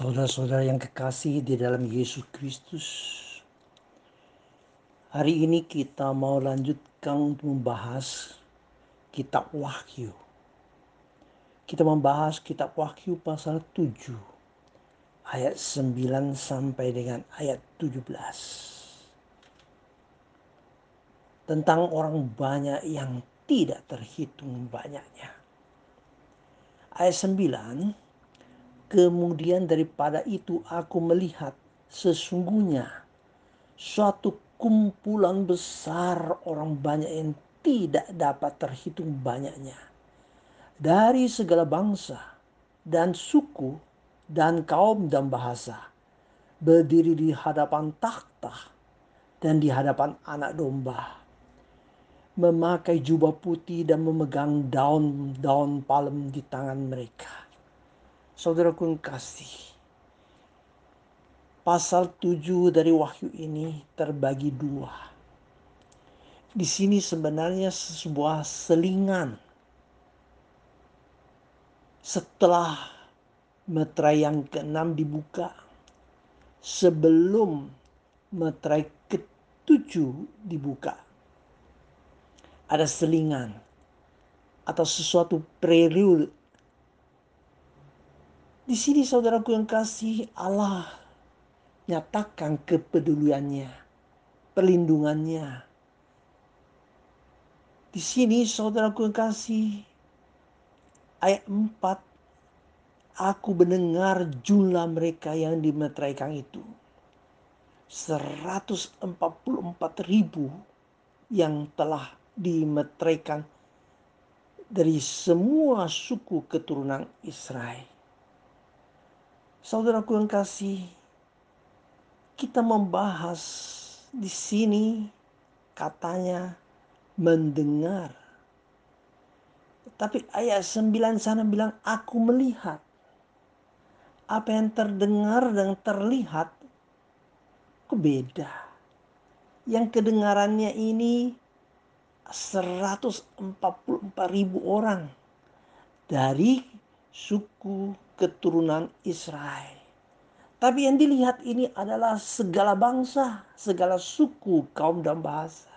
Saudara-saudara yang kekasih di dalam Yesus Kristus, hari ini kita mau lanjutkan membahas kitab Wahyu. Kita membahas kitab Wahyu pasal 7 ayat 9 sampai dengan ayat 17. Tentang orang banyak yang tidak terhitung banyaknya. Ayat 9 Kemudian daripada itu aku melihat sesungguhnya suatu kumpulan besar orang banyak yang tidak dapat terhitung banyaknya. Dari segala bangsa dan suku dan kaum dan bahasa. Berdiri di hadapan takhta dan di hadapan anak domba. Memakai jubah putih dan memegang daun-daun palem di tangan mereka saudaraku kasih. Pasal 7 dari Wahyu ini terbagi dua. Di sini sebenarnya sebuah selingan. Setelah meterai yang keenam dibuka, sebelum meterai ketujuh dibuka, ada selingan atau sesuatu prelude di sini saudaraku yang kasih Allah nyatakan kepeduliannya, perlindungannya. Di sini saudaraku yang kasih ayat 4 aku mendengar jumlah mereka yang dimeteraikan itu. 144 ribu yang telah dimeteraikan dari semua suku keturunan Israel. Saudaraku yang kasih, kita membahas di sini katanya mendengar. Tapi ayat 9 sana bilang aku melihat. Apa yang terdengar dan terlihat kok beda. Yang kedengarannya ini 144 ribu orang dari suku keturunan Israel. Tapi yang dilihat ini adalah segala bangsa, segala suku, kaum dan bahasa.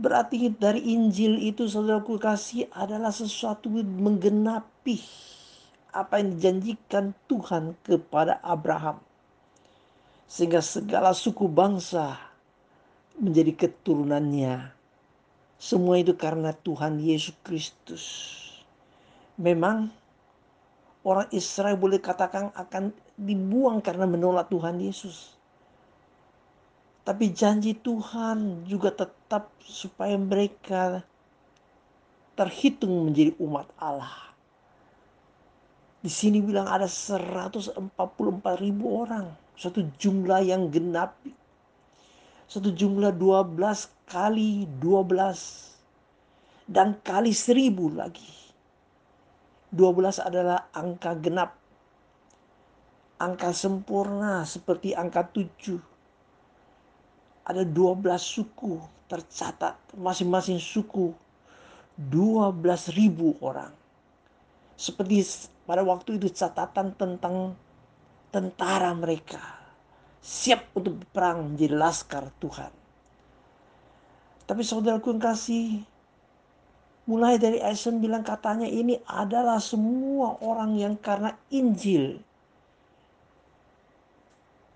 Berarti dari Injil itu saudaraku kasih adalah sesuatu menggenapi apa yang dijanjikan Tuhan kepada Abraham. Sehingga segala suku bangsa menjadi keturunannya. Semua itu karena Tuhan Yesus Kristus. Memang orang Israel boleh katakan akan dibuang karena menolak Tuhan Yesus. Tapi janji Tuhan juga tetap supaya mereka terhitung menjadi umat Allah. Di sini bilang ada 144 ribu orang. Satu jumlah yang genap. Satu jumlah 12 kali 12. Dan kali seribu lagi 12 adalah angka genap. Angka sempurna seperti angka 7. Ada 12 suku tercatat. Masing-masing suku 12 ribu orang. Seperti pada waktu itu catatan tentang tentara mereka. Siap untuk berperang menjadi laskar Tuhan. Tapi saudaraku yang kasih, Mulai dari ayat 9 katanya ini adalah semua orang yang karena Injil.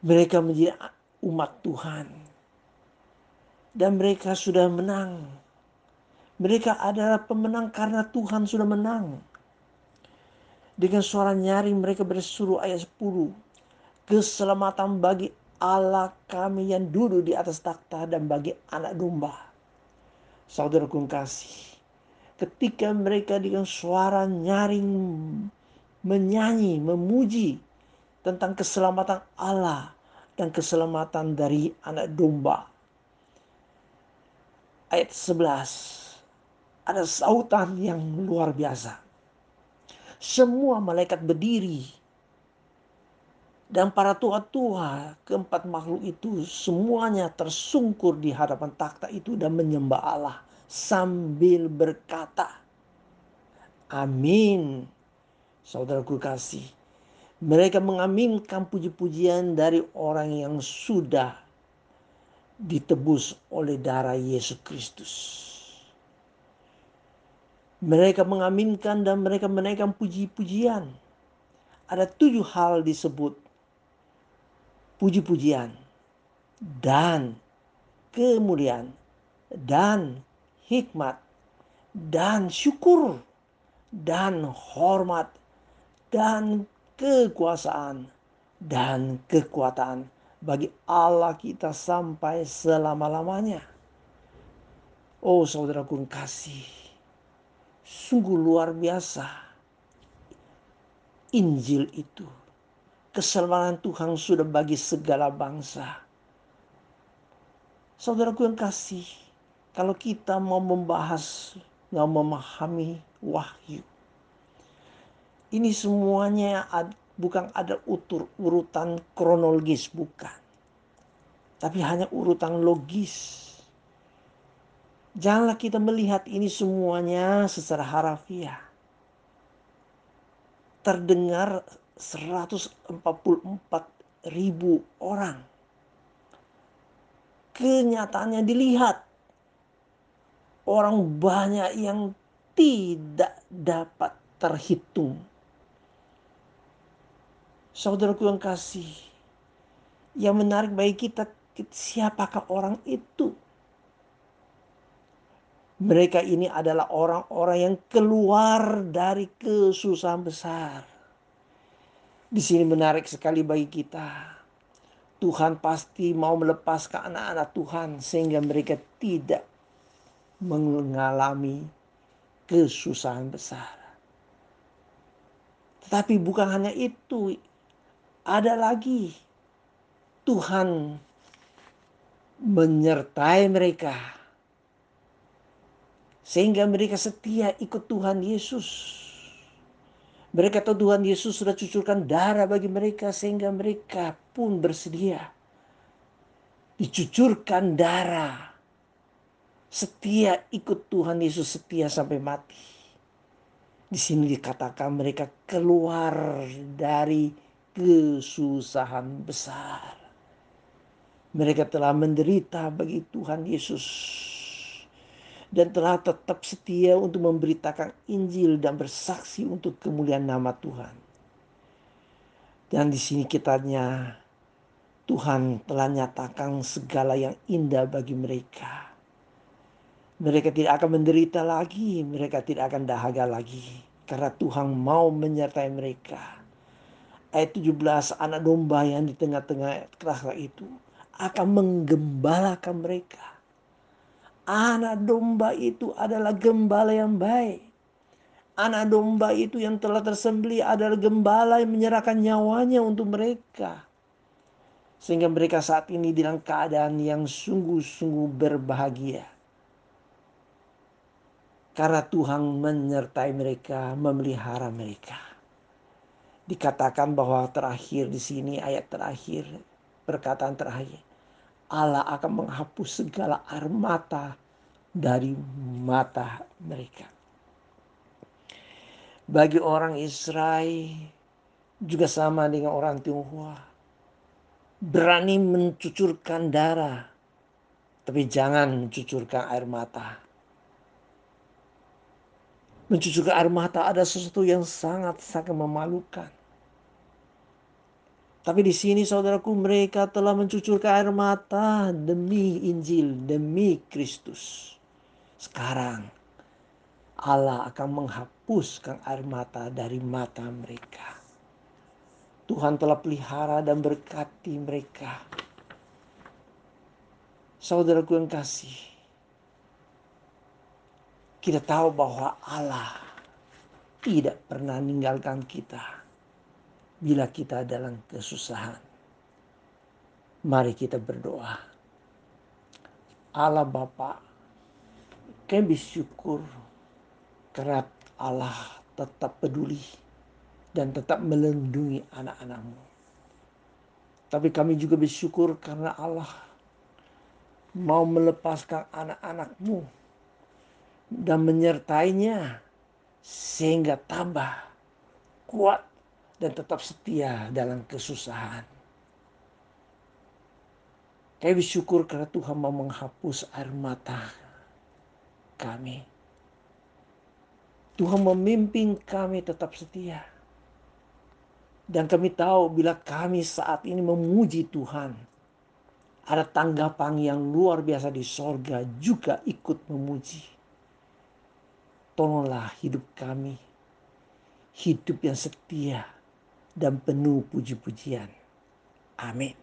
Mereka menjadi umat Tuhan. Dan mereka sudah menang. Mereka adalah pemenang karena Tuhan sudah menang. Dengan suara nyaring mereka bersuruh ayat 10. Keselamatan bagi Allah kami yang duduk di atas takhta dan bagi anak domba. Saudaraku kasih ketika mereka dengan suara nyaring menyanyi, memuji tentang keselamatan Allah dan keselamatan dari anak domba. Ayat 11 ada sautan yang luar biasa. Semua malaikat berdiri dan para tua-tua keempat makhluk itu semuanya tersungkur di hadapan takhta itu dan menyembah Allah sambil berkata, Amin. Saudaraku kasih, Mereka mengaminkan puji-pujian dari orang yang sudah ditebus oleh darah Yesus Kristus. Mereka mengaminkan dan mereka menaikkan puji-pujian. Ada tujuh hal disebut puji-pujian dan kemuliaan dan hikmat dan syukur dan hormat dan kekuasaan dan kekuatan bagi Allah kita sampai selama-lamanya. Oh saudaraku kasih, sungguh luar biasa Injil itu. Keselamatan Tuhan sudah bagi segala bangsa. Saudaraku yang kasih, kalau kita mau membahas, mau memahami wahyu, ini semuanya bukan ada utur urutan kronologis bukan. Tapi hanya urutan logis. Janganlah kita melihat ini semuanya secara harafiah. Terdengar 144 ribu orang. Kenyataannya dilihat orang banyak yang tidak dapat terhitung Saudaraku yang kasih, yang menarik bagi kita, siapakah orang itu? Mereka ini adalah orang-orang yang keluar dari kesusahan besar. Di sini menarik sekali bagi kita. Tuhan pasti mau melepaskan anak-anak Tuhan sehingga mereka tidak mengalami kesusahan besar. Tetapi bukan hanya itu, ada lagi Tuhan menyertai mereka sehingga mereka setia ikut Tuhan Yesus. Mereka tahu Tuhan Yesus sudah cucurkan darah bagi mereka sehingga mereka pun bersedia dicucurkan darah. Setia ikut Tuhan Yesus setia sampai mati. Di sini dikatakan mereka keluar dari kesusahan besar. Mereka telah menderita bagi Tuhan Yesus dan telah tetap setia untuk memberitakan Injil dan bersaksi untuk kemuliaan nama Tuhan. Dan di sini kitanya Tuhan telah nyatakan segala yang indah bagi mereka. Mereka tidak akan menderita lagi, mereka tidak akan dahaga lagi. Karena Tuhan mau menyertai mereka ayat 17 anak domba yang di tengah-tengah kerasa itu akan menggembalakan mereka. Anak domba itu adalah gembala yang baik. Anak domba itu yang telah tersembelih adalah gembala yang menyerahkan nyawanya untuk mereka. Sehingga mereka saat ini dalam keadaan yang sungguh-sungguh berbahagia. Karena Tuhan menyertai mereka, memelihara mereka dikatakan bahwa terakhir di sini ayat terakhir perkataan terakhir Allah akan menghapus segala air mata dari mata mereka. Bagi orang Israel juga sama dengan orang Tionghoa. Berani mencucurkan darah, tapi jangan mencucurkan air mata. Mencucurkan air mata ada sesuatu yang sangat-sangat memalukan. Tapi di sini saudaraku mereka telah mencucurkan air mata demi Injil, demi Kristus. Sekarang Allah akan menghapuskan air mata dari mata mereka. Tuhan telah pelihara dan berkati mereka. Saudaraku yang kasih, kita tahu bahwa Allah tidak pernah meninggalkan kita bila kita dalam kesusahan. Mari kita berdoa. Allah Bapa, kami bersyukur karena Allah tetap peduli dan tetap melindungi anak-anakmu. Tapi kami juga bersyukur karena Allah mau melepaskan anak-anakmu dan menyertainya sehingga tambah kuat dan tetap setia dalam kesusahan. Kami bersyukur karena Tuhan mau menghapus air mata kami. Tuhan memimpin kami tetap setia. Dan kami tahu bila kami saat ini memuji Tuhan, ada tanggapan yang luar biasa di sorga juga ikut memuji. Tolonglah hidup kami, hidup yang setia dan penuh puji-pujian. Amin.